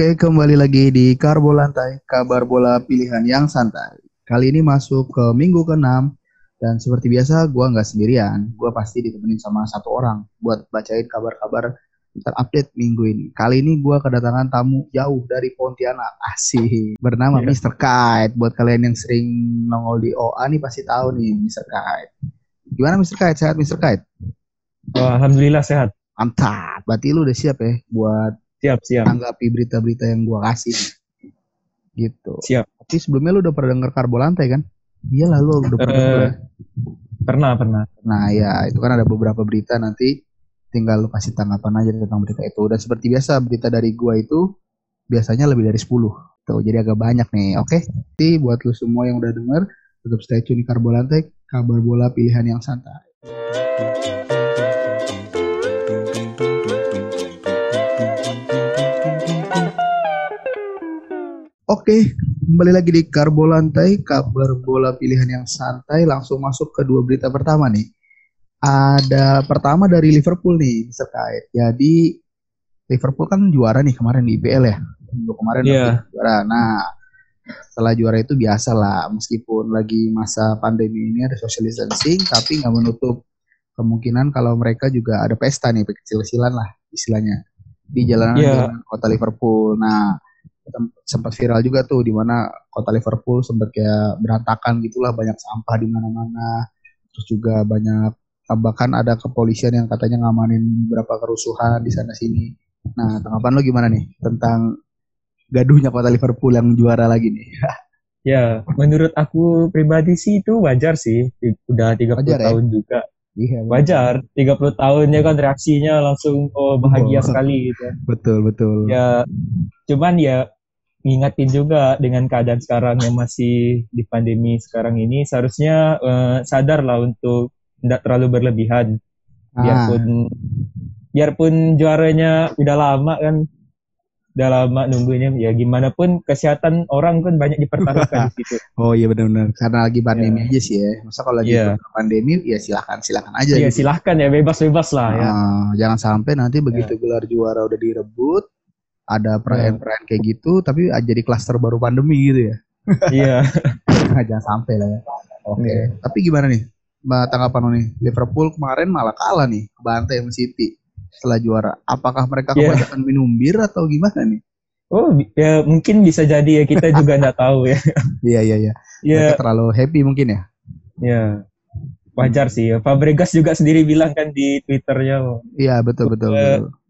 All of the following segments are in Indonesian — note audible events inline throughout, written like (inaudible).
Oke, kembali lagi di Karbo Lantai, kabar bola pilihan yang santai. Kali ini masuk ke minggu ke-6, dan seperti biasa gue nggak sendirian, gue pasti ditemenin sama satu orang buat bacain kabar-kabar terupdate minggu ini. Kali ini gue kedatangan tamu jauh dari Pontianak, asih, bernama yeah. Mr. Kite. Buat kalian yang sering nongol di OA nih pasti tahu nih Mr. Kite. Gimana Mr. Kite? Sehat Mr. Kite? Oh, Alhamdulillah sehat. Mantap, berarti lu udah siap ya buat Siap, siap. Tanggapi berita-berita yang gua kasih. Gitu. Siap. Tapi sebelumnya lu udah pernah denger karbo lantai kan? Iya lah lu udah pernah uh, denger. Pernah, pernah. Nah, ya itu kan ada beberapa berita nanti tinggal lu kasih tanggapan aja tentang berita itu. Dan seperti biasa berita dari gua itu biasanya lebih dari 10. Tuh, jadi agak banyak nih. Oke. Okay? Jadi buat lu semua yang udah denger, tetap stay tune di karbo lantai, kabar bola pilihan yang santai. Oke, kembali lagi di Karbo Lantai, kabar bola pilihan yang santai. Langsung masuk ke dua berita pertama nih. Ada pertama dari Liverpool nih, terkait. Jadi Liverpool kan juara nih kemarin di IPL ya. Minggu kemarin yeah. juara. Nah, setelah juara itu biasa lah, meskipun lagi masa pandemi ini ada social distancing, tapi nggak menutup kemungkinan kalau mereka juga ada pesta nih, kecil-kecilan lah istilahnya di jalanan yeah. kota Liverpool. Nah, sempat viral juga tuh di mana kota Liverpool sempat kayak berantakan gitulah banyak sampah di mana-mana terus juga banyak bahkan ada kepolisian yang katanya ngamanin beberapa kerusuhan di sana sini nah tanggapan lo gimana nih tentang gaduhnya kota Liverpool yang juara lagi nih (laughs) ya menurut aku pribadi sih itu wajar sih udah 30 wajar, ya? tahun ya? juga Iya, wajar. 30 tahunnya kan reaksinya langsung oh bahagia oh, sekali gitu. Betul, betul. Ya cuman ya ngingetin juga dengan keadaan sekarang yang masih di pandemi sekarang ini seharusnya uh, sadar lah untuk tidak terlalu berlebihan ah. biarpun biarpun juaranya udah lama kan udah lama nunggunya ya gimana pun kesehatan orang kan banyak dipertaruhkan (laughs) di situ. Oh iya benar-benar karena lagi pandemi yeah. aja sih ya. Masa kalau lagi yeah. pandemi ya silahkan silahkan aja. Iya gitu. silahkan ya bebas bebas lah ya. Ah, jangan sampai nanti begitu yeah. gelar juara udah direbut ada perayaan-perayaan kayak gitu tapi jadi klaster baru pandemi gitu ya. (laughs) Iya. nah, jangan sampai lah ya. Oke. Okay. Yeah. Tapi gimana nih? Mbak tanggapan nih? Liverpool kemarin malah kalah nih bantai sama City setelah juara. Apakah mereka yeah. kebanyakan minum bir atau gimana nih? Oh, ya mungkin bisa jadi ya kita juga nggak tahu ya. (laughs) Iya iya iya. Yeah. terlalu happy mungkin ya. Iya. Wajar sih. Fabregas juga sendiri bilang kan di Twitternya. Iya betul betul. Uh, betul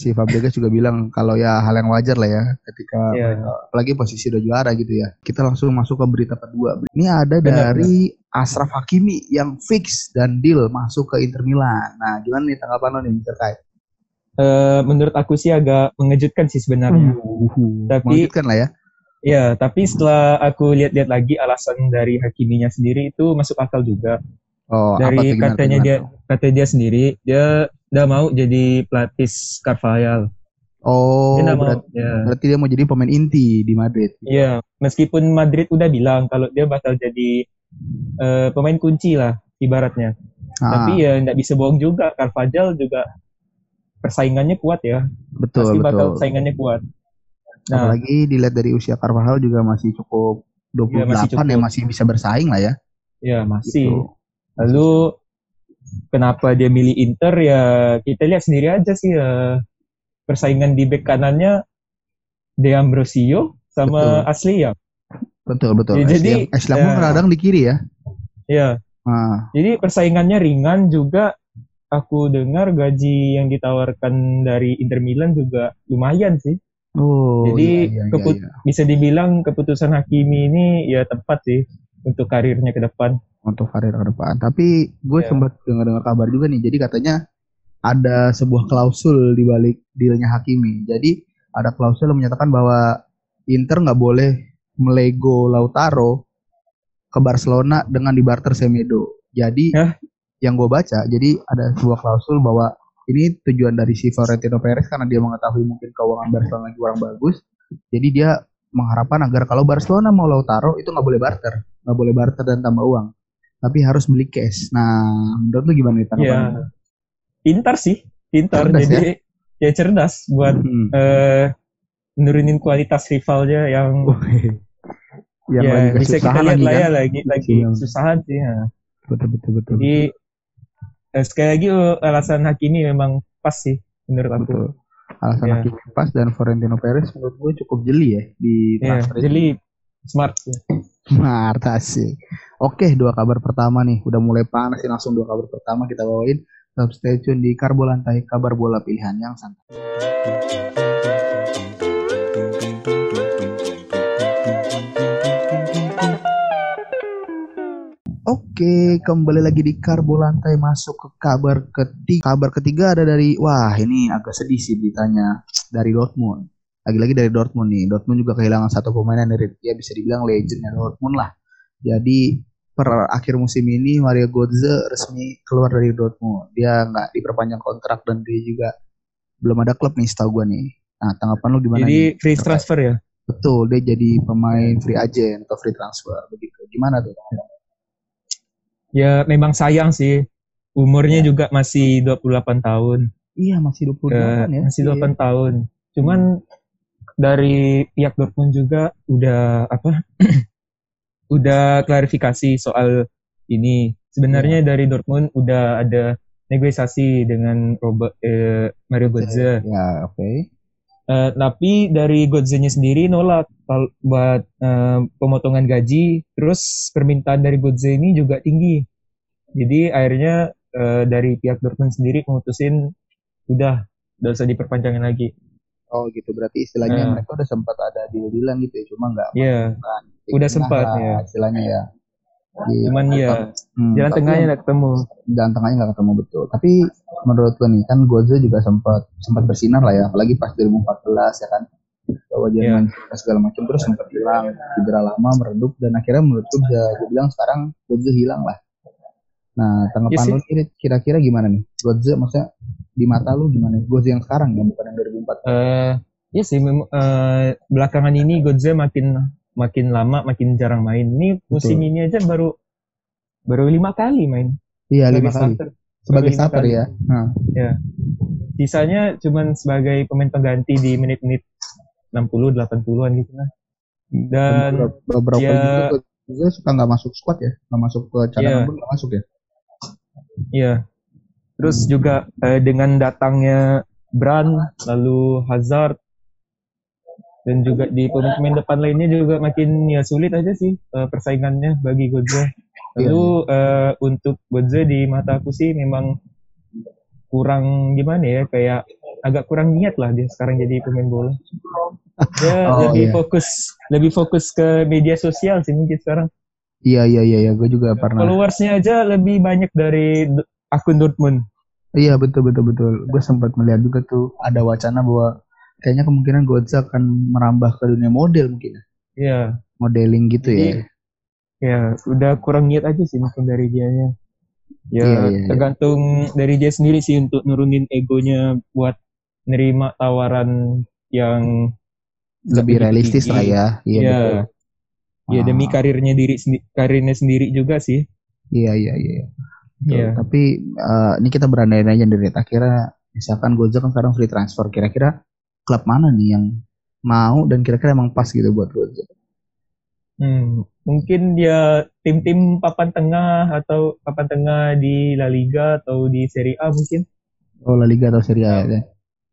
si Fabregas juga bilang kalau ya hal yang wajar lah ya ketika yeah. mereka, apalagi posisi udah juara gitu ya. Kita langsung masuk ke berita kedua. Ini ada benar, dari benar. Ashraf Hakimi yang fix dan deal masuk ke Inter Milan. Nah, gimana nih tanggapan lo nih terkait? Uh, menurut aku sih agak mengejutkan sih sebenarnya. Uh, tapi mengejutkan lah ya. Ya, tapi setelah aku lihat-lihat lagi alasan dari Hakiminya sendiri itu masuk akal juga. Oh, dari apa katanya dia kata dia sendiri dia udah mau jadi pelatih Carvajal. Oh, dia berarti, mau, ya. berarti dia mau jadi pemain inti di Madrid. Iya, meskipun Madrid udah bilang kalau dia bakal jadi uh, pemain kunci lah ibaratnya. Ah. Tapi ya nggak bisa bohong juga, Carvajal juga persaingannya kuat ya. Betul, Pasti bakal persaingannya kuat. Nah, Apalagi dilihat dari usia Carvajal juga masih cukup 28 ya, masih cukup. ya masih bisa bersaing lah ya. Iya, masih. Gitu. Lalu kenapa dia milih Inter ya kita lihat sendiri aja sih ya persaingan di bek kanannya De Ambrosio sama betul. Asli ya. Betul betul. Ya, jadi Asli ya, kadang di kiri ya. Iya. Ah. Jadi persaingannya ringan juga aku dengar gaji yang ditawarkan dari Inter Milan juga lumayan sih. Oh, jadi iya, iya, iya, iya. bisa dibilang keputusan Hakimi ini ya tepat sih untuk karirnya ke depan untuk karir ke depan. Tapi gue yeah. sempat dengar-dengar kabar juga nih. Jadi katanya ada sebuah klausul di balik dealnya Hakimi. Jadi ada klausul yang menyatakan bahwa Inter nggak boleh melego Lautaro ke Barcelona dengan dibarter Semedo. Jadi huh? yang gue baca, jadi ada sebuah klausul bahwa ini tujuan dari si Florentino Perez karena dia mengetahui mungkin keuangan Barcelona lagi kurang bagus. Jadi dia mengharapkan agar kalau Barcelona mau Lautaro itu nggak boleh barter, nggak boleh barter dan tambah uang tapi harus beli cash. Nah, menurut lu gimana nih tanggapan? Ya, pintar sih, pintar. Cerdas, Jadi ya? ya cerdas buat hmm. uh, nurunin kualitas rivalnya yang yang ya, lagi bisa kita lihat lah ya kan? lagi lagi ya. susahan sih ya. Betul betul betul. Jadi eh, sekali lagi oh, alasan Hakimi memang pas sih menurut aku. Betul. Alasan ya. Hakimi pas dan Florentino Perez menurut gue cukup jeli ya di ya, jeli smart. Ya. Smart sih. Oke, dua kabar pertama nih. Udah mulai panas sih langsung dua kabar pertama kita bawain. Tetap stay tune di Karbo Lantai, kabar bola pilihan yang santai. Oke, kembali lagi di Karbo Lantai masuk ke kabar ketiga. Kabar ketiga ada dari wah ini agak sedih sih ditanya dari Dortmund. Lagi-lagi dari Dortmund nih. Dortmund juga kehilangan satu pemain yang dari ya bisa dibilang legendnya Dortmund lah. Jadi per akhir musim ini Mario Götze resmi keluar dari Dortmund. Dia nggak diperpanjang kontrak dan dia juga belum ada klub nih setahu gue nih. Nah, tanggapan lu gimana Jadi nih? free transfer ya? Betul, dia jadi pemain free agent atau free transfer begitu. Gimana tuh? Ya memang sayang sih. Umurnya ya. juga masih 28 tahun. Iya, masih 28 uh, ya. Masih 28 iya. tahun. Cuman dari pihak Dortmund juga udah apa? (clears throat) udah klarifikasi soal ini. Sebenarnya ya. dari Dortmund udah ada negosiasi dengan Robert eh, Mario Götze. Ya, oke. Okay. Uh, tapi dari Godzilla sendiri nolak buat uh, pemotongan gaji. Terus permintaan dari Godzilla ini juga tinggi. Jadi akhirnya uh, dari pihak Dortmund sendiri memutusin udah udah usah diperpanjangin lagi. Oh gitu berarti istilahnya uh, mereka udah sempat ada bilang gitu ya cuma nggak. Iya. Yeah, udah sempat ya. Istilahnya ya. Di, Cuman ya hmm, jalan tengahnya nggak ketemu. Jalan tengahnya nggak ketemu betul. Tapi menurut lo nih kan Gozo juga sempat sempat bersinar lah ya, apalagi pas 2014 ya kan bahwa Jerman yeah. segala macam terus sempat hilang cedera lama meredup dan akhirnya menurutku bisa gue bilang sekarang Gozo hilang lah Nah, tanggapan yes, lu kira-kira gimana nih? Godze maksudnya di mata lu gimana? Godze yang sekarang ya, bukan yang 2004. Eh, uh, iya sih, uh, belakangan ini Godze makin makin lama makin jarang main. Ini musim Betul. ini aja baru baru lima kali main. Iya, lima kali. Starter. Sebagai starter ya. Nah. Ya. Sisanya cuman sebagai pemain pengganti di menit-menit 60 80-an gitu lah. Dan beberapa ya, juga suka nggak masuk squad ya, nggak masuk ke cadangan yeah. pun nggak masuk ya. Iya. Terus hmm. juga eh, dengan datangnya Brand, lalu Hazard, dan juga di pemain-pemain depan lainnya juga makin ya sulit aja sih uh, persaingannya bagi Godze. Lalu yeah. uh, untuk Godze di mata aku sih memang kurang gimana ya kayak agak kurang niat lah dia sekarang jadi pemain bola. (laughs) Dia oh, lebih yeah. fokus lebih fokus ke media sosial sih mungkin sekarang. Iya iya iya, iya. gue juga pernah. Followersnya aja lebih banyak dari akun Dortmund. Iya betul betul betul. Gue sempat melihat juga tuh ada wacana bahwa kayaknya kemungkinan Goza akan merambah ke dunia model mungkin. Ya. Iya. Modeling gitu Jadi, ya. Ya udah kurang niat aja sih mungkin dari dianya. Ya iya, iya, iya. tergantung dari dia sendiri sih untuk nurunin egonya buat nerima tawaran yang lebih realistis lah ya. Iya. Ya. Ya demi ah. karirnya diri karirnya sendiri juga sih. Iya iya iya. Iya. Tapi uh, ini kita berandai aja dari akhirnya misalkan Goza kan sekarang free transfer kira-kira klub mana nih yang mau dan kira-kira emang pas gitu buat Goza? Hmm, mungkin dia tim-tim papan tengah atau papan tengah di La Liga atau di Serie A mungkin. Oh La Liga atau Serie A ya.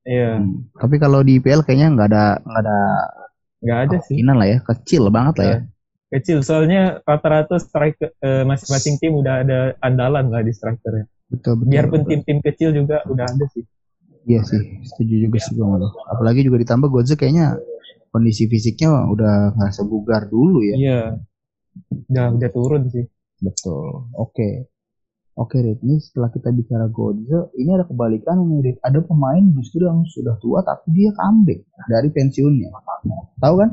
Iya. Hmm. Tapi kalau di IPL kayaknya nggak ada nggak ada nggak ada sih. Lah ya, kecil banget lah ya. Iya kecil soalnya rata-rata striker eh, masing-masing tim udah ada andalan lah di strikernya. Betul betul. Biarpun tim-tim kecil juga udah ada sih. Iya sih, setuju juga sih gue Apalagi juga ditambah Godze kayaknya kondisi fisiknya udah nggak sebugar dulu ya. Iya. Udah udah turun sih. Betul. Oke. Okay. Oke, Red. Ini setelah kita bicara Godze, ini ada kebalikan nih. Ada pemain justru yang sudah tua tapi dia comeback dari pensiunnya. Tahu kan?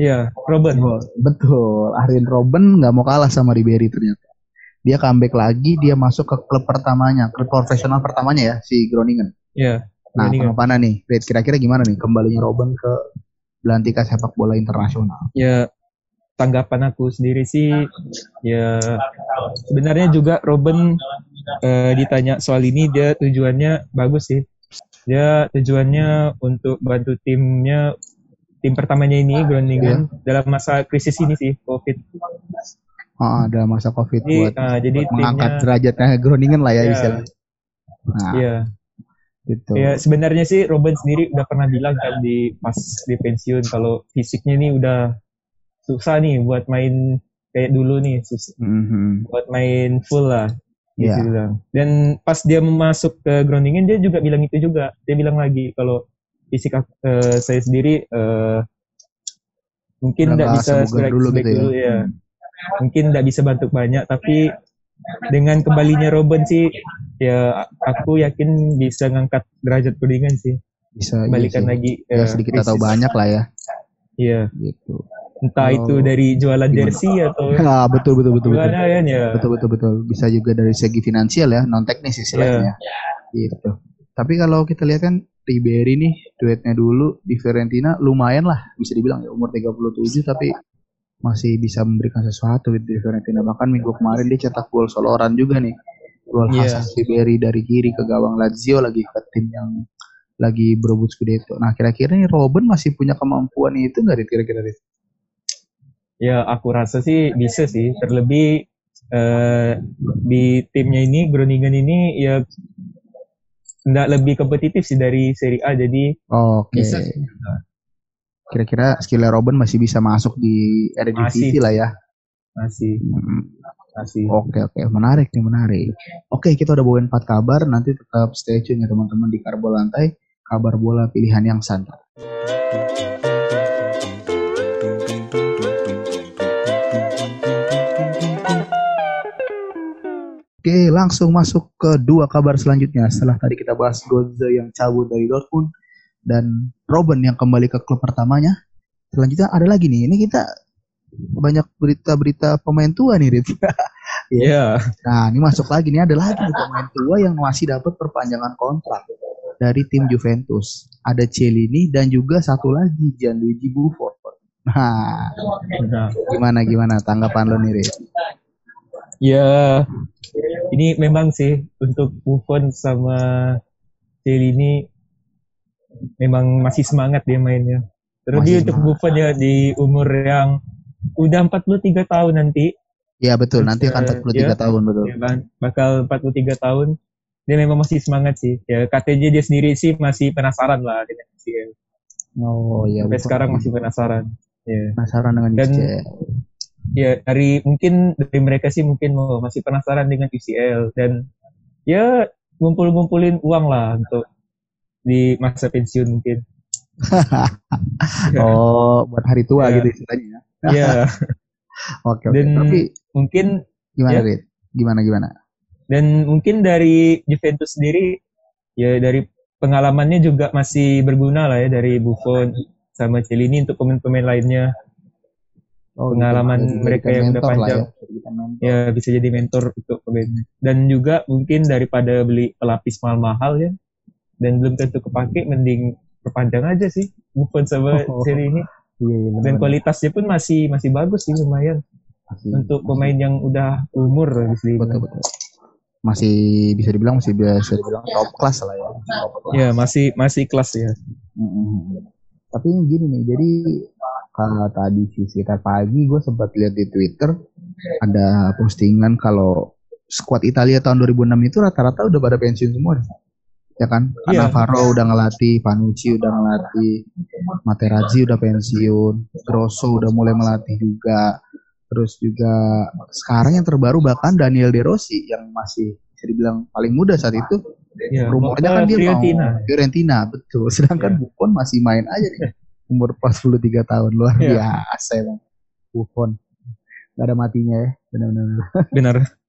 Iya, Robin. Oh, betul. Arjen Robin nggak mau kalah sama Ribery ternyata. Dia comeback lagi, dia masuk ke klub pertamanya, klub profesional pertamanya ya, si Groningen. Iya. Nah, mana nih? Red, kira-kira gimana nih kembalinya Robin ke belantika sepak bola internasional? Ya, tanggapan aku sendiri sih, ya sebenarnya juga Robin eh, ditanya soal ini dia tujuannya bagus sih. Dia tujuannya untuk bantu timnya tim pertamanya ini Groningen yeah. dalam masa krisis ini sih COVID. Oh, dalam masa COVID jadi, buat, uh, jadi mengangkat timnya, derajatnya Groningen lah ya yeah. istilahnya. Nah, iya. Gitu. Ya sebenarnya sih Robin sendiri udah pernah bilang kan di pas di pensiun kalau fisiknya nih udah susah nih buat main kayak dulu nih susah. Mm-hmm. Buat main full lah. Gitu yeah. bilang. Dan pas dia masuk ke Groningen dia juga bilang itu juga. Dia bilang lagi kalau fisik uh, saya sendiri uh, mungkin tidak bisa dulu gitu ya. Dulu, ya. Hmm. Mungkin tidak bisa bantu banyak tapi dengan kembalinya Robin sih ya aku yakin bisa ngangkat derajat Kuningan sih. Bisa balikan iya lagi ya, sedikit atau banyak lah ya. Iya. Gitu. Entah oh, itu dari jualan jersey atau (laughs) ah, betul betul betul betul. Kan, ya. Betul betul betul. Bisa juga dari segi finansial ya, non teknis istilahnya. Yeah. Gitu. Tapi kalau kita lihat kan Ribery nih duetnya dulu di Fiorentina lumayan lah bisa dibilang ya umur 37 tapi masih bisa memberikan sesuatu gitu di Fiorentina bahkan minggu kemarin dia cetak gol soloran juga nih gol yeah. Hasan Ribery dari kiri ke gawang Lazio lagi ke tim yang lagi berebut Scudetto. Nah kira-kira nih Robin masih punya kemampuan itu nggak kira-kira? Ya aku rasa sih bisa sih terlebih uh, di timnya ini Groningen ini ya nggak lebih kompetitif sih dari Serie A jadi oh, okay. bisa kira-kira skillnya Robin masih bisa masuk di Eredivisie lah ya? Masih. Hmm. masih. Oke oke. Menarik nih menarik. Oke kita udah bawain empat kabar. Nanti tetap stay tune ya teman-teman di Karbo Lantai. Kabar bola pilihan yang santai. Oke, langsung masuk ke dua kabar selanjutnya. Setelah tadi kita bahas Goze yang cabut dari Dortmund, dan Robin yang kembali ke klub pertamanya. Selanjutnya ada lagi nih, ini kita banyak berita-berita pemain tua nih, Rit. (laughs) Iya. yeah. Nah, ini masuk lagi nih ada lagi nih pemain tua yang masih dapat perpanjangan kontrak dari tim Juventus. Ada Celini dan juga satu lagi Gianluigi Buffon. Nah, gimana gimana tanggapan lo nih, Rit? Ya, ini memang sih untuk Buffon sama Celini memang masih semangat dia mainnya. Terlebih untuk Buffon ya di umur yang udah 43 tahun nanti. Iya betul, nanti akan 43 ya, tahun betul. Ya, bakal 43 tahun. Dia memang masih semangat sih. Ya KTJ dia sendiri sih masih penasaran lah dengan UCL. Oh iya. Sampai sekarang masih penasaran. Ya. Penasaran dengan Dan. Ya dari mungkin dari mereka sih mungkin mau masih penasaran dengan UCL dan ya ngumpul-ngumpulin uang lah untuk di masa pensiun mungkin. (laughs) oh, buat hari tua yeah. gitu istilahnya. Iya. (laughs) Oke, oke. Tapi mungkin gimana, ya, Gimana gimana? Dan mungkin dari Juventus sendiri ya dari pengalamannya juga masih berguna lah ya dari Buffon sama Celini untuk pemain-pemain lainnya. Oh, gitu. pengalaman mereka yang udah panjang. Ya. ya bisa jadi mentor untuk pemain. Dan juga mungkin daripada beli pelapis mahal-mahal ya dan belum tentu kepake mending perpanjang aja sih Buffon sama oh, seri ini. Iya, iya, dan kualitasnya pun masih masih bagus sih lumayan. Masih, untuk pemain yang udah umur betul, betul. masih bisa dibilang masih bisa dibilang top class lah ya. Top ya masih masih kelas ya. Mm-hmm. tapi gini nih jadi kalau tadi sih sekitar pagi gue sempat lihat di Twitter ada postingan kalau skuad Italia tahun 2006 itu rata-rata udah pada pensiun semua ya kan? Yeah. Navarro udah ngelatih Panucci udah ngelatih Materazzi udah pensiun Grosso udah mulai melatih juga. Terus juga sekarang yang terbaru bahkan Daniel De Rossi yang masih bisa dibilang paling muda saat itu. Yeah, rumornya kan dia Fiorentina. mau Fiorentina betul. Sedangkan yeah. Buffon masih main aja nih. Umur 43 tahun luar yeah. biasa ya Buffon. Gak ada matinya ya benar-benar. Benar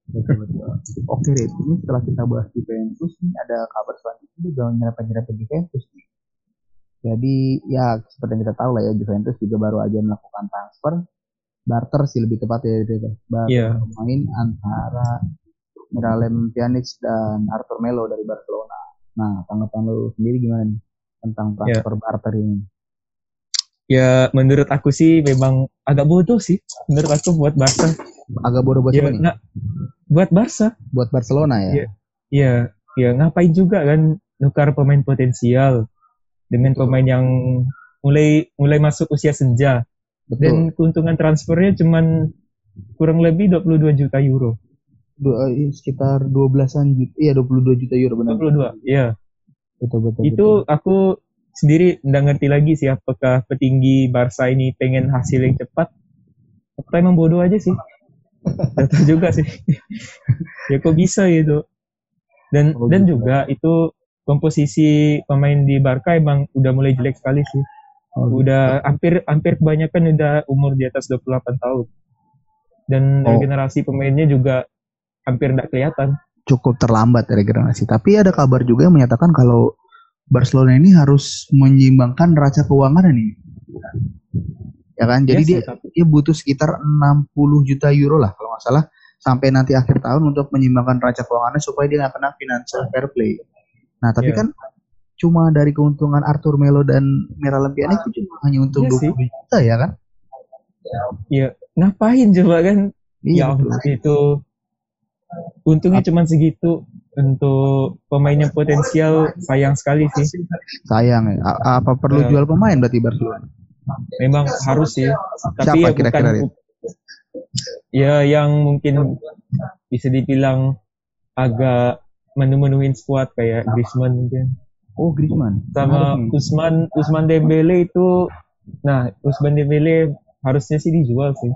Oke, Red. Ini setelah kita bahas Juventus, ini ada kabar selanjutnya juga nyerempet-nyerempet Juventus. Jadi ya seperti yang kita tahu lah ya Juventus juga baru aja melakukan transfer barter sih lebih tepat ya itu barter yeah. pemain antara Miralem Pjanic dan Arthur Melo dari Barcelona. Nah tanggapan lo sendiri gimana nih tentang iya. transfer yeah. barter ini? Ya menurut aku sih memang agak bodoh sih menurut aku buat Barca. Agak bodoh buat ya, buat Barca buat Barcelona ya iya iya ya, ngapain juga kan nukar pemain potensial dengan Betul. pemain yang mulai mulai masuk usia senja. Betul. Dan keuntungan transfernya cuman kurang lebih 22 juta euro. Dua, eh, sekitar 12-an juta, iya 22 juta euro benar. 22, iya. Betul betul. Itu betul. aku sendiri nggak ngerti lagi sih apakah petinggi Barca ini pengen hasil yang cepat atau emang bodoh aja sih. Gak juga sih. (laughs) ya kok bisa gitu. Dan oh, dan gitu. juga itu komposisi pemain di Barca emang udah mulai jelek sekali sih. Oh, gitu. udah hampir hampir kebanyakan udah umur di atas 28 tahun. Dan oh. regenerasi pemainnya juga hampir tidak kelihatan. Cukup terlambat regenerasi. Tapi ada kabar juga yang menyatakan kalau Barcelona ini harus menyeimbangkan neraca keuangan ini. Ya kan? Jadi yes, dia dia butuh sekitar 60 juta euro lah kalau nggak salah sampai nanti akhir tahun untuk menyeimbangkan neraca keuangannya supaya dia nggak kena financial fair play. Nah, tapi yeah. kan cuma dari keuntungan Arthur Melo dan Mira Lempian itu cuma hanya untuk yeah, 20 juta ya kan? Iya, ngapain coba kan? Iya, ya, itu untungnya cuma segitu untuk pemain yang potensial sayang sekali sih. Sayang ya. Apa perlu ya. jual pemain berarti Barcelona? Memang harus sih. Tapi Siapa ya kira-kira bukan ya yang mungkin bisa dibilang agak menu-menuin squad kayak Griezmann mungkin. Oh Griezmann. Sama Usman Usman Dembele itu, nah Usman Dembele harusnya sih dijual sih.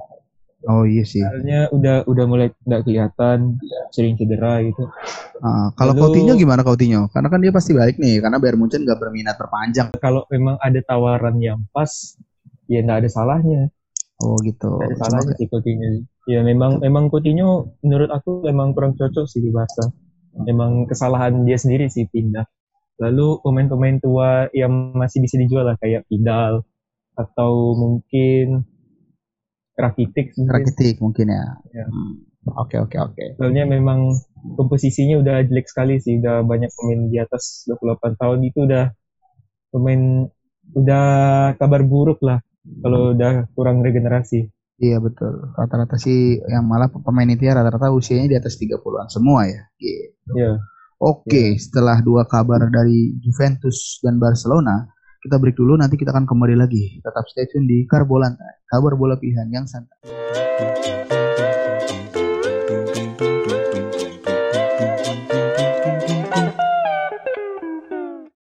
Oh iya sih. Soalnya udah udah mulai nggak kelihatan, sering cedera gitu. Uh, kalau Lalu, Coutinho gimana Coutinho? Karena kan dia pasti balik nih, karena Bayern Munchen nggak berminat perpanjang. Kalau memang ada tawaran yang pas, ya nggak ada salahnya. Oh gitu. Ada salahnya sih Coutinho. Ya memang memang Coutinho menurut aku memang kurang cocok sih di Barca. Memang kesalahan dia sendiri sih pindah. Lalu pemain-pemain tua yang masih bisa dijual lah kayak Vidal atau mungkin Rakitic mungkin. Rakitic mungkin ya. ya. Hmm. Oke oke oke. Soalnya memang komposisinya udah jelek sekali sih, udah banyak pemain di atas 28 tahun itu udah pemain udah kabar buruk lah kalau udah kurang regenerasi. Iya betul. Rata-rata sih yang malah pemain itu ya rata-rata usianya di atas 30-an semua ya. Gitu. Iya. Oke, yeah. setelah dua kabar dari Juventus dan Barcelona, kita break dulu, nanti kita akan kembali lagi. Tetap stay tune di Karbolanta, kabar bola pilihan yang santai.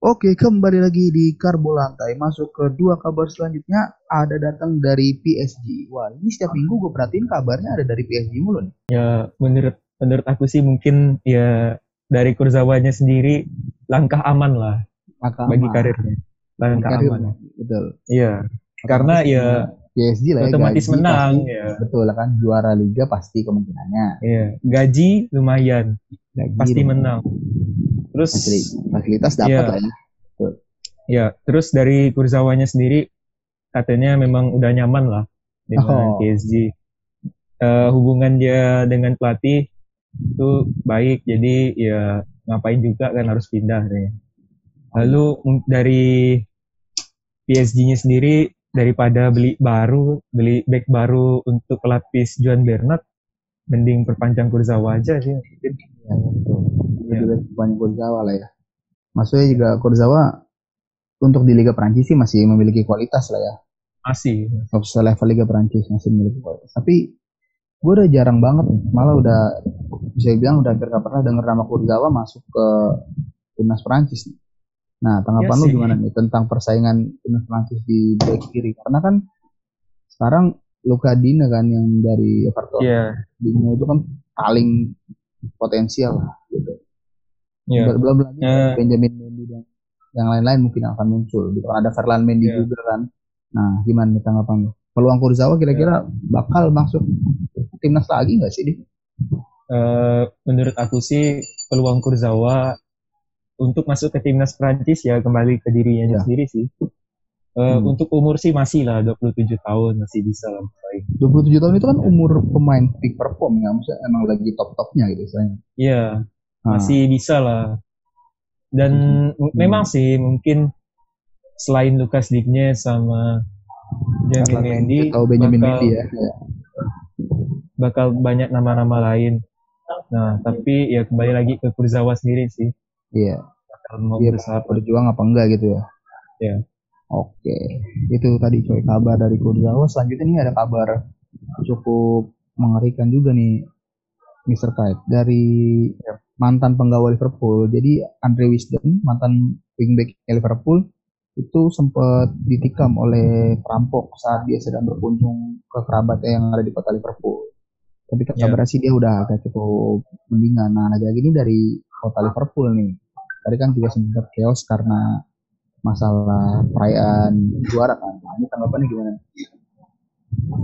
Oke, kembali lagi di Karbo Lantai. Masuk ke dua kabar selanjutnya ada datang dari PSG. Wah, ini setiap minggu gue perhatiin kabarnya ada dari PSG mulu nih. Ya, menurut menurut aku sih mungkin ya dari Kurzawanya sendiri langkah aman lah langkah bagi aman. karirnya langkah aman. Betul. Iya. Karena ya PSG lah ya otomatis menang pasti, ya. Betul kan juara liga pasti kemungkinannya. Iya, gaji lumayan. Gaji pasti lumayan. menang. Terus fasilitas dapat ya, lah ya. Betul. Ya, terus dari Kurzawanya sendiri katanya memang udah nyaman lah dengan oh. PSG. Uh, eh, hubungan dia dengan pelatih itu baik, jadi ya ngapain juga kan harus pindah deh. Lalu dari PSG-nya sendiri daripada beli baru, beli back baru untuk pelapis Juan Bernat, mending perpanjang Kurzawa aja sih. Ya, betul. Ya. Perpanjang Kurzawa lah ya. Maksudnya juga Kurzawa untuk di Liga Prancis sih masih memiliki kualitas lah ya. Masih. Level Liga Prancis masih memiliki kualitas. Tapi gue udah jarang banget malah udah bisa bilang udah hampir gak pernah denger nama Kurzawa masuk ke timnas Prancis nih. Nah, tanggapan ya lu gimana nih tentang persaingan timnas Prancis di back kiri? Karena kan sekarang Luka Dina kan yang dari Everton. Yeah. Dina itu kan paling potensial lah gitu. Yeah. Belum lagi yeah. Benjamin Mendy dan yang lain-lain mungkin akan muncul. Gitu. Ada Ferland Mendy yeah. juga kan. Nah, gimana nih tanggapan lu? Peluang Kurzawa kira-kira yeah. bakal masuk timnas lagi nggak sih? Uh, menurut aku sih peluang Kurzawa untuk masuk ke timnas Prancis ya kembali ke dirinya ya. sendiri sih. Uh, hmm. Untuk umur sih masih lah 27 tahun masih bisa lah bersaing. 27 tahun itu kan umur pemain peak perform ya, maksudnya emang lagi top-topnya gitu saya. Iya, ah. masih bisa lah. Dan hmm. memang sih mungkin selain Lukas Digne sama Benjamin Mendy atau Benjamin bakal, Mendy ya. Bakal banyak nama-nama lain. Nah, tapi ya kembali lagi ke Kurzawa sendiri sih. Iya. mau dia berjuang apa enggak gitu ya. Ya. Oke, itu tadi coy kabar dari Kurzawa. Selanjutnya nih ada kabar cukup mengerikan juga nih Mr. Kite dari mantan penggawa Liverpool. Jadi Andre Wisdom, mantan wingback Liverpool itu sempat ditikam oleh perampok saat dia sedang berkunjung ke kerabatnya yang ada di kota Liverpool. Tapi kabar yeah. sih dia udah agak cukup mendingan. Nah, lagi ini dari kota Liverpool nih. Tadi kan juga sempat chaos karena masalah perayaan juara kan. Nah, ini tanggapannya gimana?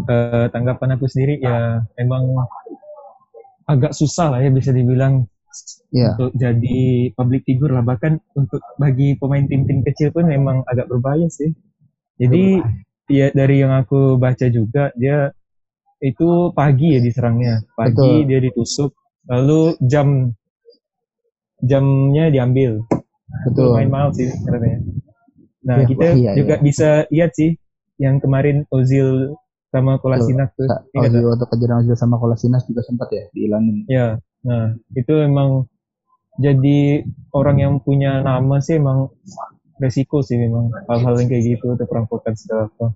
Uh, tanggapan aku sendiri ya emang agak susah lah ya bisa dibilang yeah. untuk jadi public figure lah bahkan untuk bagi pemain tim-tim kecil pun memang agak berbahaya sih. Jadi berbahaya. ya dari yang aku baca juga dia itu pagi ya diserangnya pagi Betul. dia ditusuk lalu jam jamnya diambil Betul. main maaf sih sebenarnya Nah, ya, kita iya, juga iya. bisa lihat sih yang kemarin Ozil sama Kolasinas tuh. Ozil waktu kejadian Ozil sama Kolasinas juga sempat ya dihilangin. Ya, nah itu emang jadi orang yang punya nama sih emang resiko sih memang hal-hal yang kayak gitu atau perampokan segala apa.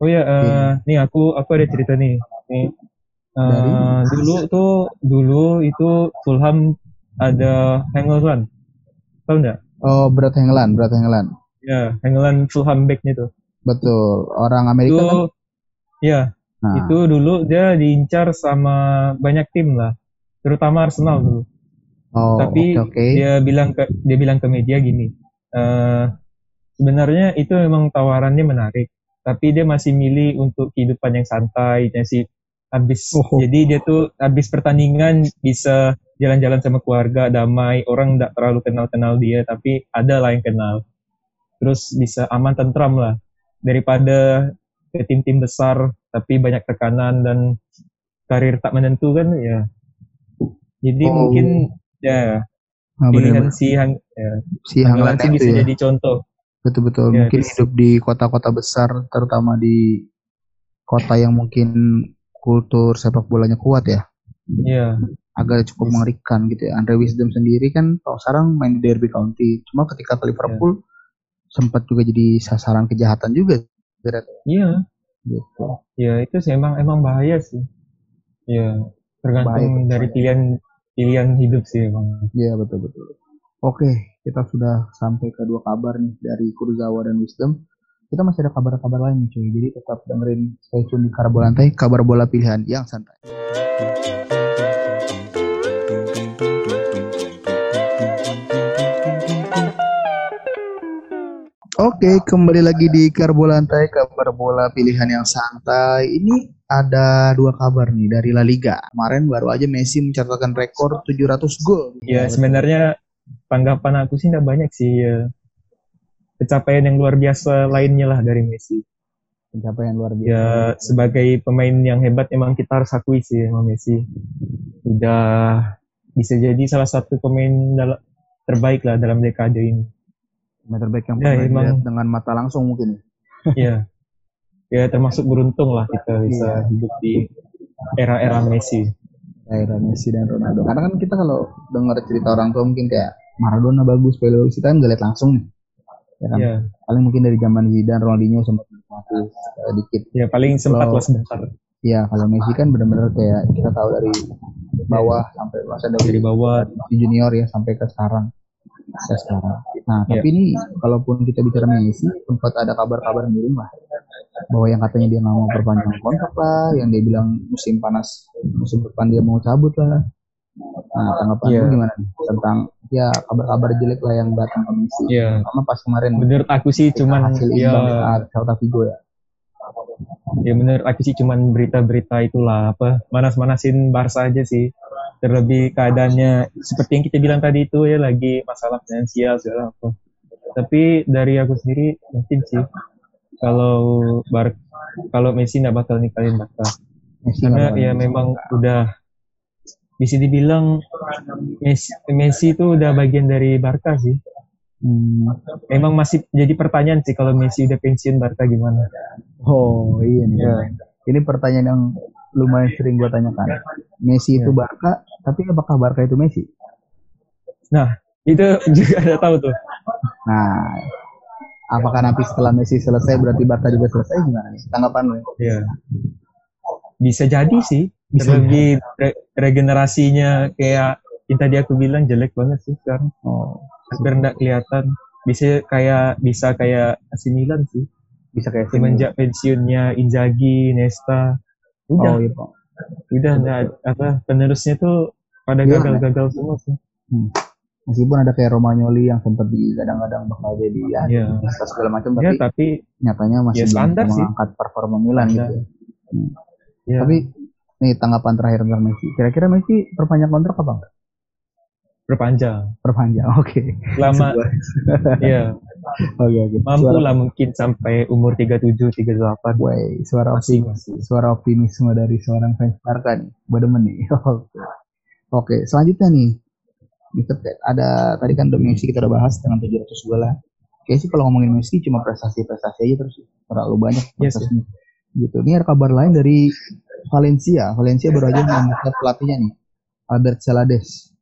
Oh ya, uh, iya. nih aku aku ada cerita nih. Nih, uh, dulu tuh dulu itu Fulham ada Hengeland, tahu nggak? Oh, berat Hengeland, berat Hengeland. Ya, England Fulham backnya tuh. Betul. Orang Amerika itu, kan? Ya. Nah. Itu dulu dia diincar sama banyak tim lah, terutama Arsenal dulu. Oh, Tapi okay, okay. dia bilang ke dia bilang ke media gini, uh, sebenarnya itu memang tawarannya menarik, tapi dia masih milih untuk kehidupan yang santai, sih habis. Oh. jadi dia tuh habis pertandingan bisa jalan-jalan sama keluarga damai. Orang tidak terlalu kenal-kenal dia tapi ada lah yang kenal. Terus bisa aman tentram lah. Daripada ke tim-tim besar tapi banyak tekanan dan karir tak menentu kan ya. Jadi oh. mungkin ya nah, pilihan bener, si Hang ya, si Hang Lansi bisa ya. jadi contoh. Betul-betul. Ya, mungkin hidup di kota-kota besar terutama di kota yang mungkin kultur sepak bolanya kuat ya. Iya. agak cukup yes. mengerikan gitu ya. Andre Wisdom sendiri kan kalau sekarang main di Derby County. Cuma ketika ke Liverpool sempat juga jadi sasaran kejahatan juga. Iya. Gitu. Ya itu sih emang emang bahaya sih. Ya tergantung bahaya, dari pilihan pilihan hidup sih emang. Iya betul betul. Oke kita sudah sampai ke dua kabar nih dari Kurzawa dan Wisdom kita masih ada kabar-kabar lain cuy jadi tetap dengerin stay tune di Karbolantai kabar bola pilihan yang santai Oke, kembali lagi di Karbo Lantai, kabar bola pilihan yang santai. Ini ada dua kabar nih dari La Liga. Kemarin baru aja Messi mencatatkan rekor 700 gol. Ya, sebenarnya tanggapan aku sih tidak banyak sih ya. Pencapaian yang luar biasa lainnya lah dari Messi. Pencapaian luar biasa. Ya, sebagai pemain yang hebat emang kita harus akui sih emang Messi. Udah bisa jadi salah satu pemain terbaik lah dalam dekade ini back yang ya, pernah emang, dengan mata langsung mungkin. Iya. (laughs) ya termasuk beruntung lah kita bisa iya. hidup di era-era Messi. Era Messi dan Ronaldo. Karena kan kita kalau dengar cerita orang tua mungkin kayak Maradona bagus, Pele bagus, kita kan lihat langsung nih. Ya kan? Yeah. Paling mungkin dari zaman Zidane, Ronaldinho sempat menikmati sedikit. Ya paling sempat lah sebentar. Iya, kalau Messi kan benar-benar kayak kita tahu dari bawah sampai masa dari, dari bawah di junior ya sampai ke sekarang sekarang. Nah, yeah. tapi ini kalaupun kita bicara Messi, sempat ada kabar-kabar miring lah bahwa yang katanya dia nggak mau perpanjang kontrak lah, yang dia bilang musim panas musim depan dia mau cabut lah. Nah, tanggapan yeah. gimana nih tentang ya kabar-kabar jelek lah yang datang ke Messi? Iya. Karena pas kemarin. Menurut aku sih cuman hasil ya, imbang Celta Vigo ya. Ya menurut aku sih cuman berita-berita itulah apa manas-manasin Barca aja sih terlebih keadaannya seperti yang kita bilang tadi itu ya lagi masalah finansial segala apa tapi dari aku sendiri mungkin sih kalau bar kalau Messi nggak bakal nikahin Barca karena ya memang udah bisa dibilang Messi, Messi itu udah bagian dari Barca sih hmm. memang masih jadi pertanyaan sih kalau Messi udah pensiun Barca gimana oh iya nih ya. ini pertanyaan yang lumayan sering gue tanyakan Messi itu Barca tapi apakah Barca itu Messi? Nah, Itu juga ada tahu tuh. Nah, apakah nanti setelah Messi selesai berarti Barca juga selesai gimana? Tanggapan lu? Iya. Bisa jadi sih. Bisa Terlebih re regenerasinya kayak yang tadi aku bilang jelek banget sih sekarang. Oh. Hampir enggak kelihatan. Bisa kayak bisa kayak AC Milan sih. Bisa kayak semenjak pensiunnya Inzaghi, Nesta. Udah. Oh, iya, Pak. Udah enggak apa penerusnya tuh pada iya, gagal-gagal semua sih. Hmm meskipun ada kayak Romagnoli yang sempat di kadang-kadang bakal jadi ya yeah. segala macam tapi, ya, tapi nyatanya masih ya, belum mengangkat performa Milan gitu. Ya. Hmm. Ya. Tapi nih tanggapan terakhir tentang Messi. Kira-kira Messi perpanjang kontrak apa enggak? Perpanjang. Perpanjang, (laughs) oke. Okay. Lama. (laughs) Iya. Oke, oke. Mampu suara... lah mungkin sampai umur 37, 38. Woi, suara optimis. Suara optimisme dari seorang fans Barca nih. Bademen nih. (laughs) oke. Oke, selanjutnya nih ada tadi kan Messi kita udah bahas dengan 700 gol lah kayak sih kalau ngomongin Messi cuma prestasi-prestasi aja terus terlalu banyak prestasinya yes, gitu ini ada kabar lain dari Valencia. Valencia baru aja mengangkat pelatihnya nih Albert Celades.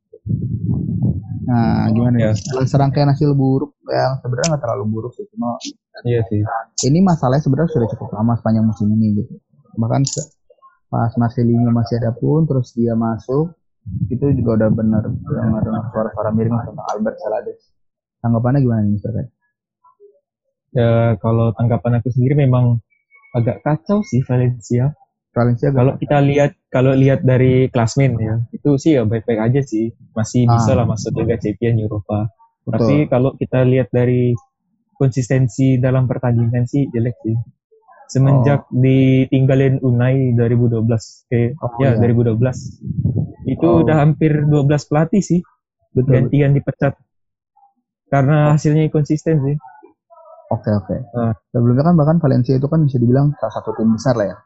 Nah gimana ya serangkaian hasil buruk yang sebenarnya nggak terlalu buruk sih cuma iya sih. Ini masalahnya sebenarnya sudah cukup lama sepanjang musim ini gitu. Bahkan pas Marcelinho masih ada pun terus dia masuk itu juga udah benar dengar suara-suara miring tentang Albert Salades tanggapannya gimana nih Mister Ya kalau tanggapan aku sendiri memang agak kacau sih Valencia. Valencia kalau kita lihat kalau lihat dari klasmen ya itu sih ya baik-baik aja sih masih ah. bisa lah masuk Liga Champions Eropa. Betul. Tapi kalau kita lihat dari konsistensi dalam pertandingan sih jelek sih. Semenjak oh. ditinggalin Unai 2012 eh oh, ya, ya 2012 itu oh. udah hampir 12 pelatih sih. Betul. Gantian dipecat. Karena hasilnya konsisten sih. Oke oke. Nah. Sebelumnya kan bahkan Valencia itu kan bisa dibilang salah satu tim besar lah ya.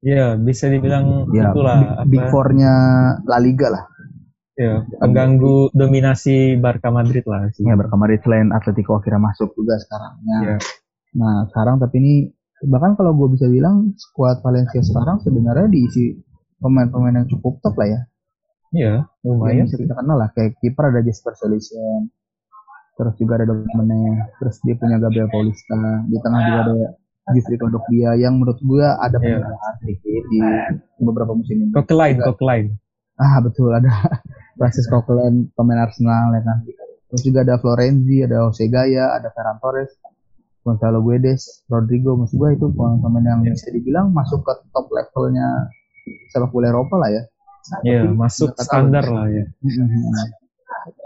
Iya, bisa dibilang ya, itulah. Big, big four-nya La Liga lah. Ya, pengganggu dominasi Barca Madrid lah sih. Ya, Barca Madrid selain Atletico akhirnya masuk juga sekarang. Ya. ya. Nah, sekarang tapi ini bahkan kalau gue bisa bilang skuad Valencia sekarang sebenarnya diisi pemain-pemain yang cukup top lah ya. Iya, lumayan. Bisa kita kenal lah, kayak kiper ada Jasper Cillison, terus juga ada Domene, terus dia punya Gabriel Paulista, di tengah juga ada Jeffrey Kodok dia yang menurut gue ada yeah. peningkatan sedikit di beberapa musim ini. Coquelin, Coquelin. Ah betul ada (laughs) Francis Coquelin pemain Arsenal ya kan. Terus juga ada Florenzi, ada Jose Gaya, ada Ferran Torres, Gonzalo Guedes, Rodrigo, maksud gue itu pemain yang yeah. bisa dibilang masuk ke top levelnya sepak bola Eropa lah ya. Iya, masuk standar lah ya.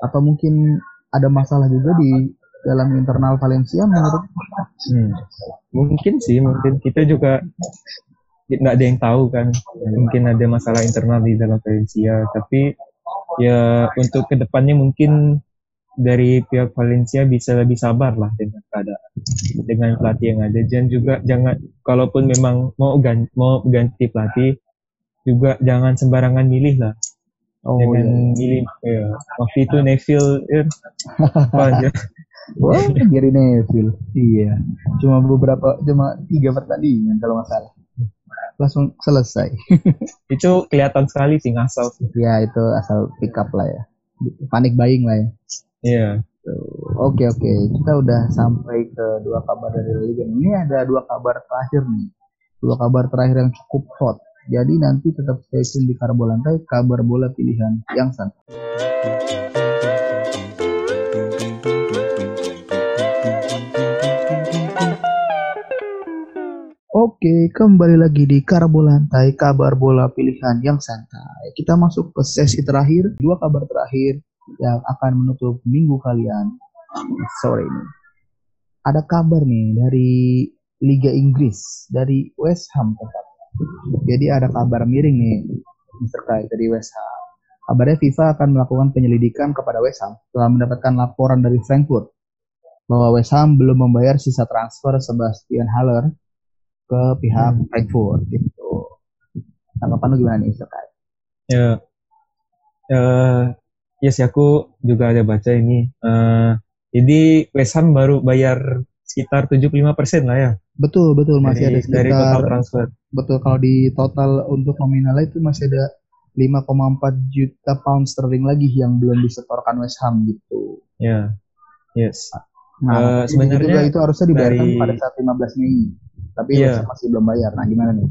Atau mungkin ada masalah juga di dalam internal Valencia menurut hmm. mungkin sih mungkin kita juga nggak ada yang tahu kan mungkin ada masalah internal di dalam Valencia tapi ya untuk ke depannya mungkin dari pihak Valencia bisa lebih sabar lah dengan keadaan dengan pelatih yang ada dan juga jangan kalaupun memang mau ganti, mau ganti pelatih juga jangan sembarangan milih lah. Oh, jangan iya. milih ya. Waktu itu Neville ya, (laughs) apa aja. Wah, Gary Neville. Iya. Cuma beberapa cuma tiga pertandingan kalau nggak salah. Langsung selesai. (laughs) itu kelihatan sekali sih ngasal sih. Ya, itu asal pick up lah ya. Panik buying lah ya. Iya. Oke oke, kita udah sampai ke dua kabar dari Liga. Ini ada dua kabar terakhir nih. Dua kabar terakhir yang cukup hot jadi nanti tetap stay tune di Karbo Lantai, kabar bola pilihan yang santai. Oke, kembali lagi di Karbo Lantai, kabar bola pilihan yang santai. Kita masuk ke sesi terakhir, dua kabar terakhir yang akan menutup minggu kalian sore ini. Ada kabar nih dari Liga Inggris, dari West Ham jadi ada kabar miring nih terkait dari West Ham. Kabarnya FIFA akan melakukan penyelidikan kepada West Ham setelah mendapatkan laporan dari Frankfurt bahwa West Ham belum membayar sisa transfer Sebastian Haller ke pihak hmm. Frankfurt gitu. Tanggapan lu gimana nih terkait? Ya, uh, ya sih aku juga ada baca ini. Uh, jadi West Ham baru bayar sekitar 75% lah ya. Betul, betul masih dari, ada sekitar dari total transfer. Betul kalau di total untuk nominalnya itu masih ada 5,4 juta pound sterling lagi yang belum disetorkan West Ham gitu. Ya, yeah. yes. Nah, uh, sebenarnya itu harusnya dibayarkan dari... pada saat 15 Mei. Tapi yeah. masih belum bayar. Nah, gimana nih?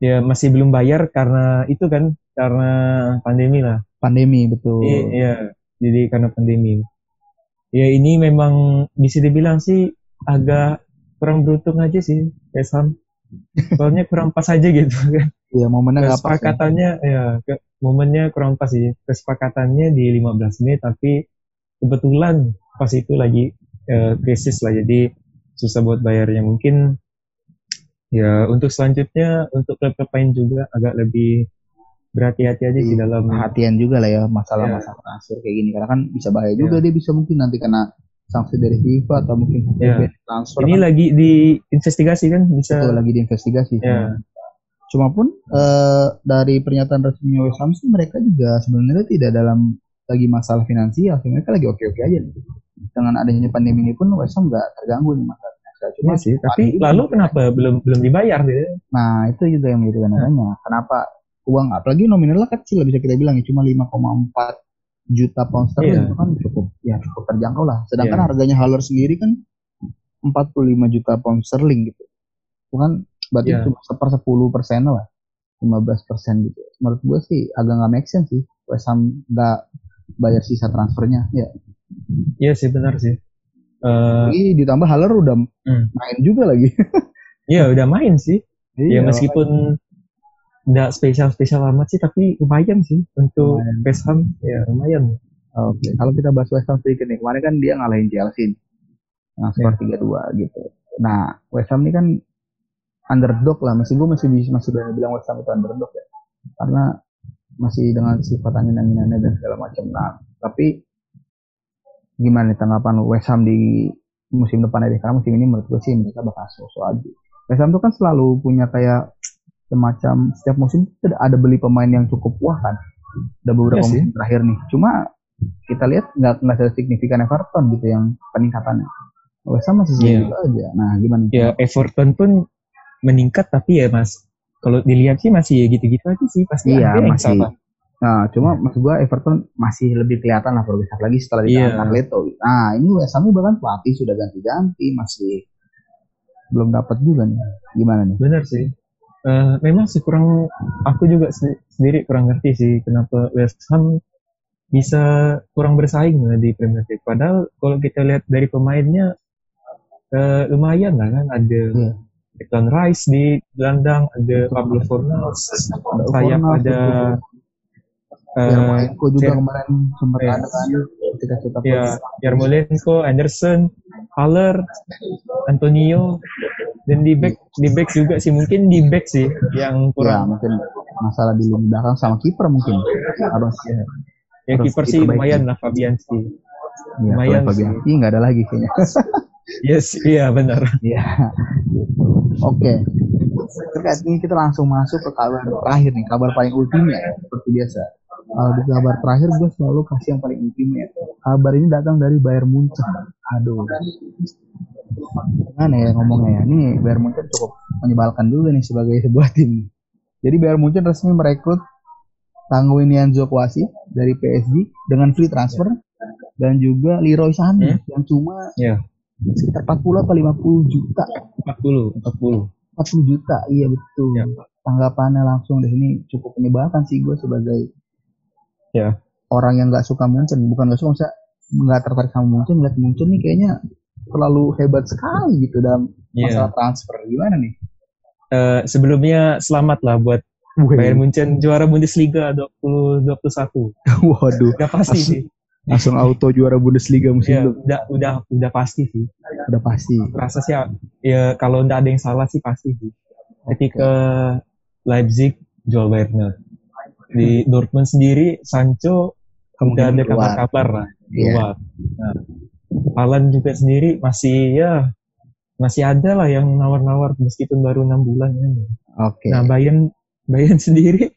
Ya, masih belum bayar karena itu kan karena pandemi lah. Pandemi, betul. Iya, jadi karena pandemi. Ya, ini memang bisa dibilang sih agak kurang beruntung aja sih West Ham. Soalnya kurang pas aja gitu kan. Iya, momennya pas. Kesepakatannya ya, ya momennya kurang pas sih. Kesepakatannya di 15 Mei tapi kebetulan pas itu lagi uh, krisis lah jadi susah buat bayarnya. Mungkin ya untuk selanjutnya untuk klub-klub lain juga agak lebih berhati-hati aja di dalam perhatian juga lah ya masalah-masalah ya. transfer kayak gini karena kan bisa bahaya juga ya. dia bisa mungkin nanti kena sanksi dari FIFA atau mungkin ya. transfer. Ini kan. lagi diinvestigasi kan bisa. Betul, lagi diinvestigasi. Ya. Cuma pun uh, dari pernyataan resmi West Ham sih mereka juga sebenarnya tidak dalam lagi masalah finansial, mereka lagi oke-oke aja nih. Dengan adanya pandemi ini pun West Ham nggak terganggu nih masalahnya. Cuma ya sih, tapi lalu kenapa belum belum dibayar deh? Nah itu juga yang menjadi tanya. Kenapa uang apalagi nominalnya kecil bisa kita bilang ya cuma 5,4 juta pound sterling yeah. itu kan cukup ya cukup terjangkau lah. Sedangkan yeah. harganya Haller sendiri kan 45 juta pound sterling gitu. Itu kan berarti yeah. cuma seper 10 persen lah. 15 persen gitu. Menurut gue sih agak nggak make sense sih. West Ham nggak bayar sisa transfernya. Ya. Iya sih benar sih. Uh, Jadi ditambah Haller udah hmm. main juga lagi. (laughs) Iya udah main sih. Iya, ya meskipun nggak spesial spesial amat sih tapi lumayan sih untuk lumayan. West Ham ya lumayan oke okay. kalau kita bahas West Ham sedikit nih kemarin kan dia ngalahin Chelsea dengan skor tiga dua gitu nah West Ham ini kan underdog lah masih gue masih masih berani bilang West Ham itu underdog ya karena masih dengan sifat angin-anginannya dan segala macam nah tapi gimana nih tanggapan West Ham di musim depan aja? Karena musim ini menurut gue sih mereka bakal so-so aja. West Ham tuh kan selalu punya kayak semacam setiap musim ada beli pemain yang cukup wah kan. Ada beberapa ya musim terakhir nih. Cuma kita lihat nggak nggak signifikan Everton gitu yang peningkatannya. West Ham masih yeah. aja. Nah gimana? Ya Everton pun meningkat tapi ya mas kalau dilihat sih masih ya gitu-gitu aja sih. Pasti iya, masih Nah, cuma maksud gua Everton masih lebih kelihatan lah progres lagi setelah di yeah. Leto. Nah, ini West Ham bahkan pelatih sudah ganti-ganti, masih belum dapat juga nih. Gimana nih? Benar sih. Uh, memang sih kurang aku juga sendiri kurang ngerti sih kenapa West Ham bisa kurang bersaing di Premier League. Padahal kalau kita lihat dari pemainnya uh, lumayan lah kan ada yeah. Declan Rice di gelandang, ada Pablo Fornals, sayap ada uh, Yarmolenko juga kemarin sempat yeah. ada kan kita kita ya Yarmolenko, Anderson, Haller, Antonio dan di back di back juga sih. Mungkin di back sih yang kurang. Ya, mungkin masalah di lini belakang sama kiper mungkin. Harus ya, ya kiper sih lumayan lah Fabianski ya, lumayan Fabianski nggak ada lagi kayaknya. (laughs) Yes iya benar. Iya. Oke. Terkait ini kita langsung masuk ke kabar terakhir nih kabar paling ultimate seperti biasa kalau di kabar terakhir gue selalu kasih yang paling ultimate kabar ini datang dari Bayern Munchen aduh. Gimana ya ngomongnya ya? Ini Bayern Munchen cukup menyebalkan juga nih sebagai sebuah tim. Jadi Bayern Munchen resmi merekrut Tanguy Nianzo Kwasi dari PSG dengan free transfer dan juga Leroy Sané hmm? yang cuma yeah. sekitar 40 atau 50 juta. 40 40 40 juta iya betul. Yeah. tanggapannya langsung di sini cukup menyebalkan sih gue sebagai yeah. orang yang nggak suka Munchen bukan nggak suka nggak tertarik sama Munchen ngeliat Munchen nih kayaknya terlalu hebat sekali gitu dalam yeah. masalah transfer. Gimana nih? Uh, sebelumnya selamat lah buat Wih. Bayern Munchen juara Bundesliga 2021. (laughs) Waduh. Udah pasti langsung, sih. Langsung auto juara Bundesliga musim ya, Udah udah udah pasti sih. Udah pasti. Rasa sih ya kalau nggak ada yang salah sih pasti sih. Ketika Leipzig jual Werner. Di Dortmund sendiri Sancho udah ada kabar-kabar lah iya. keluar. Yeah. Nah, Alan juga sendiri masih ya masih ada lah yang nawar-nawar meskipun baru enam bulan kan. Oke. Okay. Nah Bayern Bayern (laughs) sendiri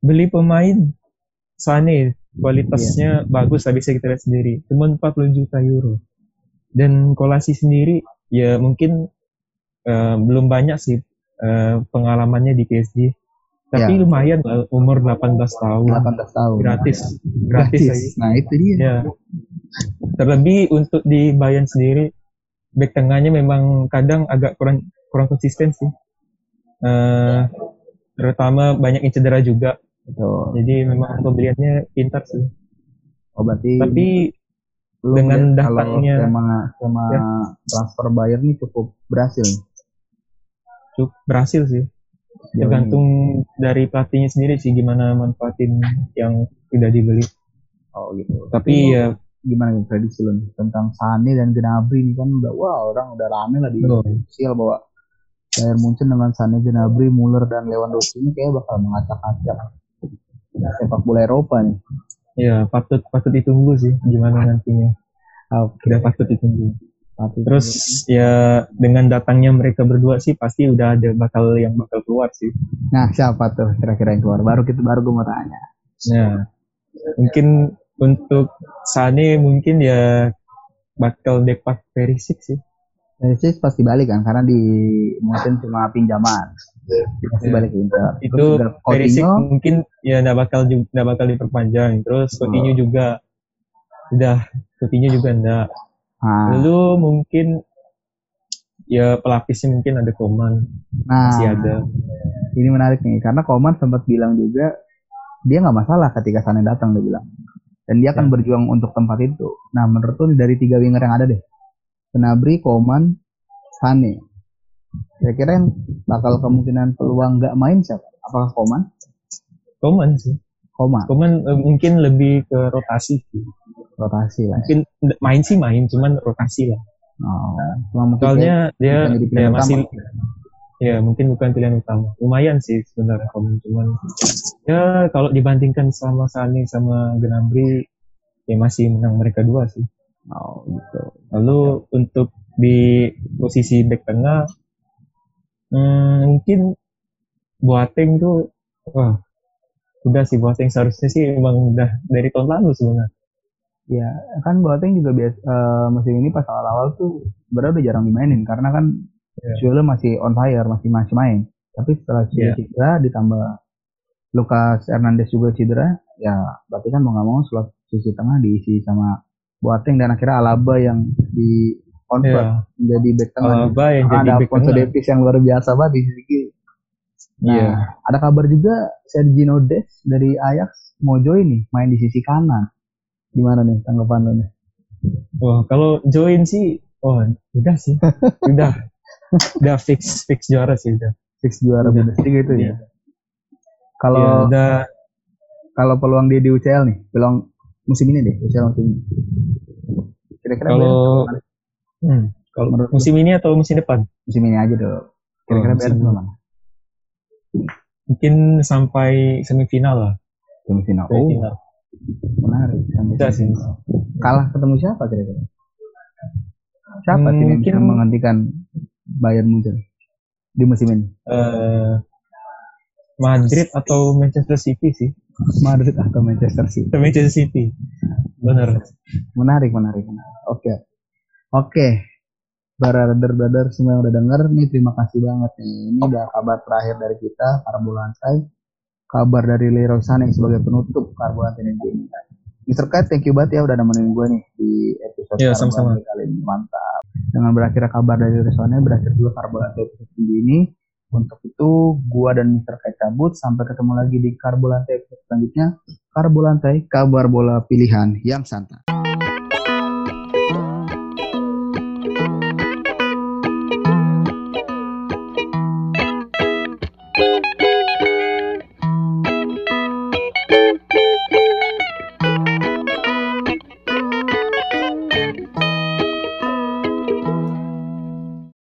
beli pemain Sane kualitasnya yeah. bagus tapi bisa kita lihat sendiri cuma 40 juta euro dan Kolasi sendiri ya mungkin uh, belum banyak sih uh, pengalamannya di PSG Tapi ya. lumayan lah umur 18 tahun. 18 tahun. Gratis. Gratis, Gratis. Nah, itu dia. Ya. Terlebih untuk di Bayern sendiri back tengahnya memang kadang agak kurang kurang konsisten sih. Uh, terutama banyak yang cedera juga. Betul. Jadi memang pembeliannya pintar sih. Oh berarti Tapi dengan datangnya sama sama ya. transfer Bayern ini cukup berhasil. Cukup berhasil sih tergantung dari pelatihnya sendiri sih gimana manfaatin yang sudah dibeli oh gitu tapi ya gimana nih prediksi lo tentang Sane dan Gnabry ini kan udah wah orang udah rame lah di sosial bahwa Bayern Munchen dengan Sane, Gnabry, Muller dan Lewandowski ini kayak bakal mengacak-acak sepak bola Eropa nih. Ya patut patut ditunggu sih gimana nantinya. Oke. Okay. Udah patut ditunggu. Terus ya dengan datangnya mereka berdua sih pasti udah ada bakal yang bakal keluar sih. Nah siapa tuh kira-kira yang keluar? Baru kita baru gue mau tanya. Nah mungkin untuk Sane mungkin ya bakal depak Perisic sih. Perisic pasti balik kan karena di mungkin cuma pinjaman. Pasti ya. balik ke Inter. Itu Perisic mungkin ya nggak bakal nggak bakal diperpanjang. Terus Coutinho oh. juga udah Coutinho juga enggak Ah. Lalu mungkin ya pelapisnya mungkin ada Koman. Nah, masih ada. Ini menarik nih karena Koman sempat bilang juga dia nggak masalah ketika Sane datang dia bilang. Dan dia akan ya. berjuang untuk tempat itu. Nah, menurut tuh dari tiga winger yang ada deh. Penabri, Koman, Sane. Kira-kira yang bakal kemungkinan peluang nggak main siapa? Apakah Koman? Koman sih. Koman. Koman uh, mungkin lebih ke rotasi sih rotasi lah. Mungkin main sih main, cuman rotasi lah. Oh, soalnya dia, dia masih ya mungkin bukan pilihan utama. Lumayan sih sebenarnya kalau cuman ya kalau dibandingkan sama Sani sama Gnabry ya masih menang mereka dua sih. Oh gitu. Lalu untuk di posisi back tengah hmm, mungkin Boateng tuh wah udah sih Boateng seharusnya sih emang udah dari tahun lalu sebenarnya Ya, kan Boateng juga biasa uh, musim ini pas awal-awal tuh sebenarnya udah jarang dimainin karena kan yeah. masih on fire, masih masih main. Tapi setelah yeah. cedera ditambah Lucas Hernandez juga cedera, ya berarti kan mau nggak mau slot sisi tengah diisi sama Boateng dan akhirnya Alaba yang di convert yeah. menjadi back tengah. Alaba yang jadi ada Alfonso Davies yang luar biasa banget di sisi kiri. Nah, yeah. ada kabar juga Sergio Des dari Ajax mau join nih main di sisi kanan. Gimana nih tanggapan lo nih? Wah, kalau join sih, oh udah sih, (laughs) udah, udah fix fix juara sih udah. Fix juara Bundesliga itu ya. Iya. Kalau ya, udah, kalau peluang dia di UCL nih, peluang musim ini deh, UCL musim ini. Kira-kira kalau hmm, kalau musim ini atau musim depan? Musim ini aja dong. Kira-kira oh, berapa Mungkin sampai semifinal lah. Semifinal. Oh. Menarik sampai sih. Kalah ketemu siapa kira-kira? Siapa hmm, tim yang bisa menghentikan Bayern Munchen di musim ini? Uh, Madrid atau Manchester City sih. Madrid atau Manchester City. Manchester City. Benar. Menarik, menarik, menarik. Oke. Okay. Oke. Okay. Brother, brother semua yang udah denger nih terima kasih banget nih. Ini udah kabar terakhir dari kita para bulan saya kabar dari Leroy Sané sebagai penutup karbohidrat ini. Mister Kite, thank you banget ya udah nemenin gue nih di episode yeah, sama-sama. kali ini. Mantap. Dengan berakhir kabar dari Leroy Sané, berakhir juga karbohidrat episode ini. Untuk itu, gua dan Mister Kite cabut. Sampai ketemu lagi di Karbolantai episode selanjutnya. Karbolantai, kabar bola pilihan yang santai.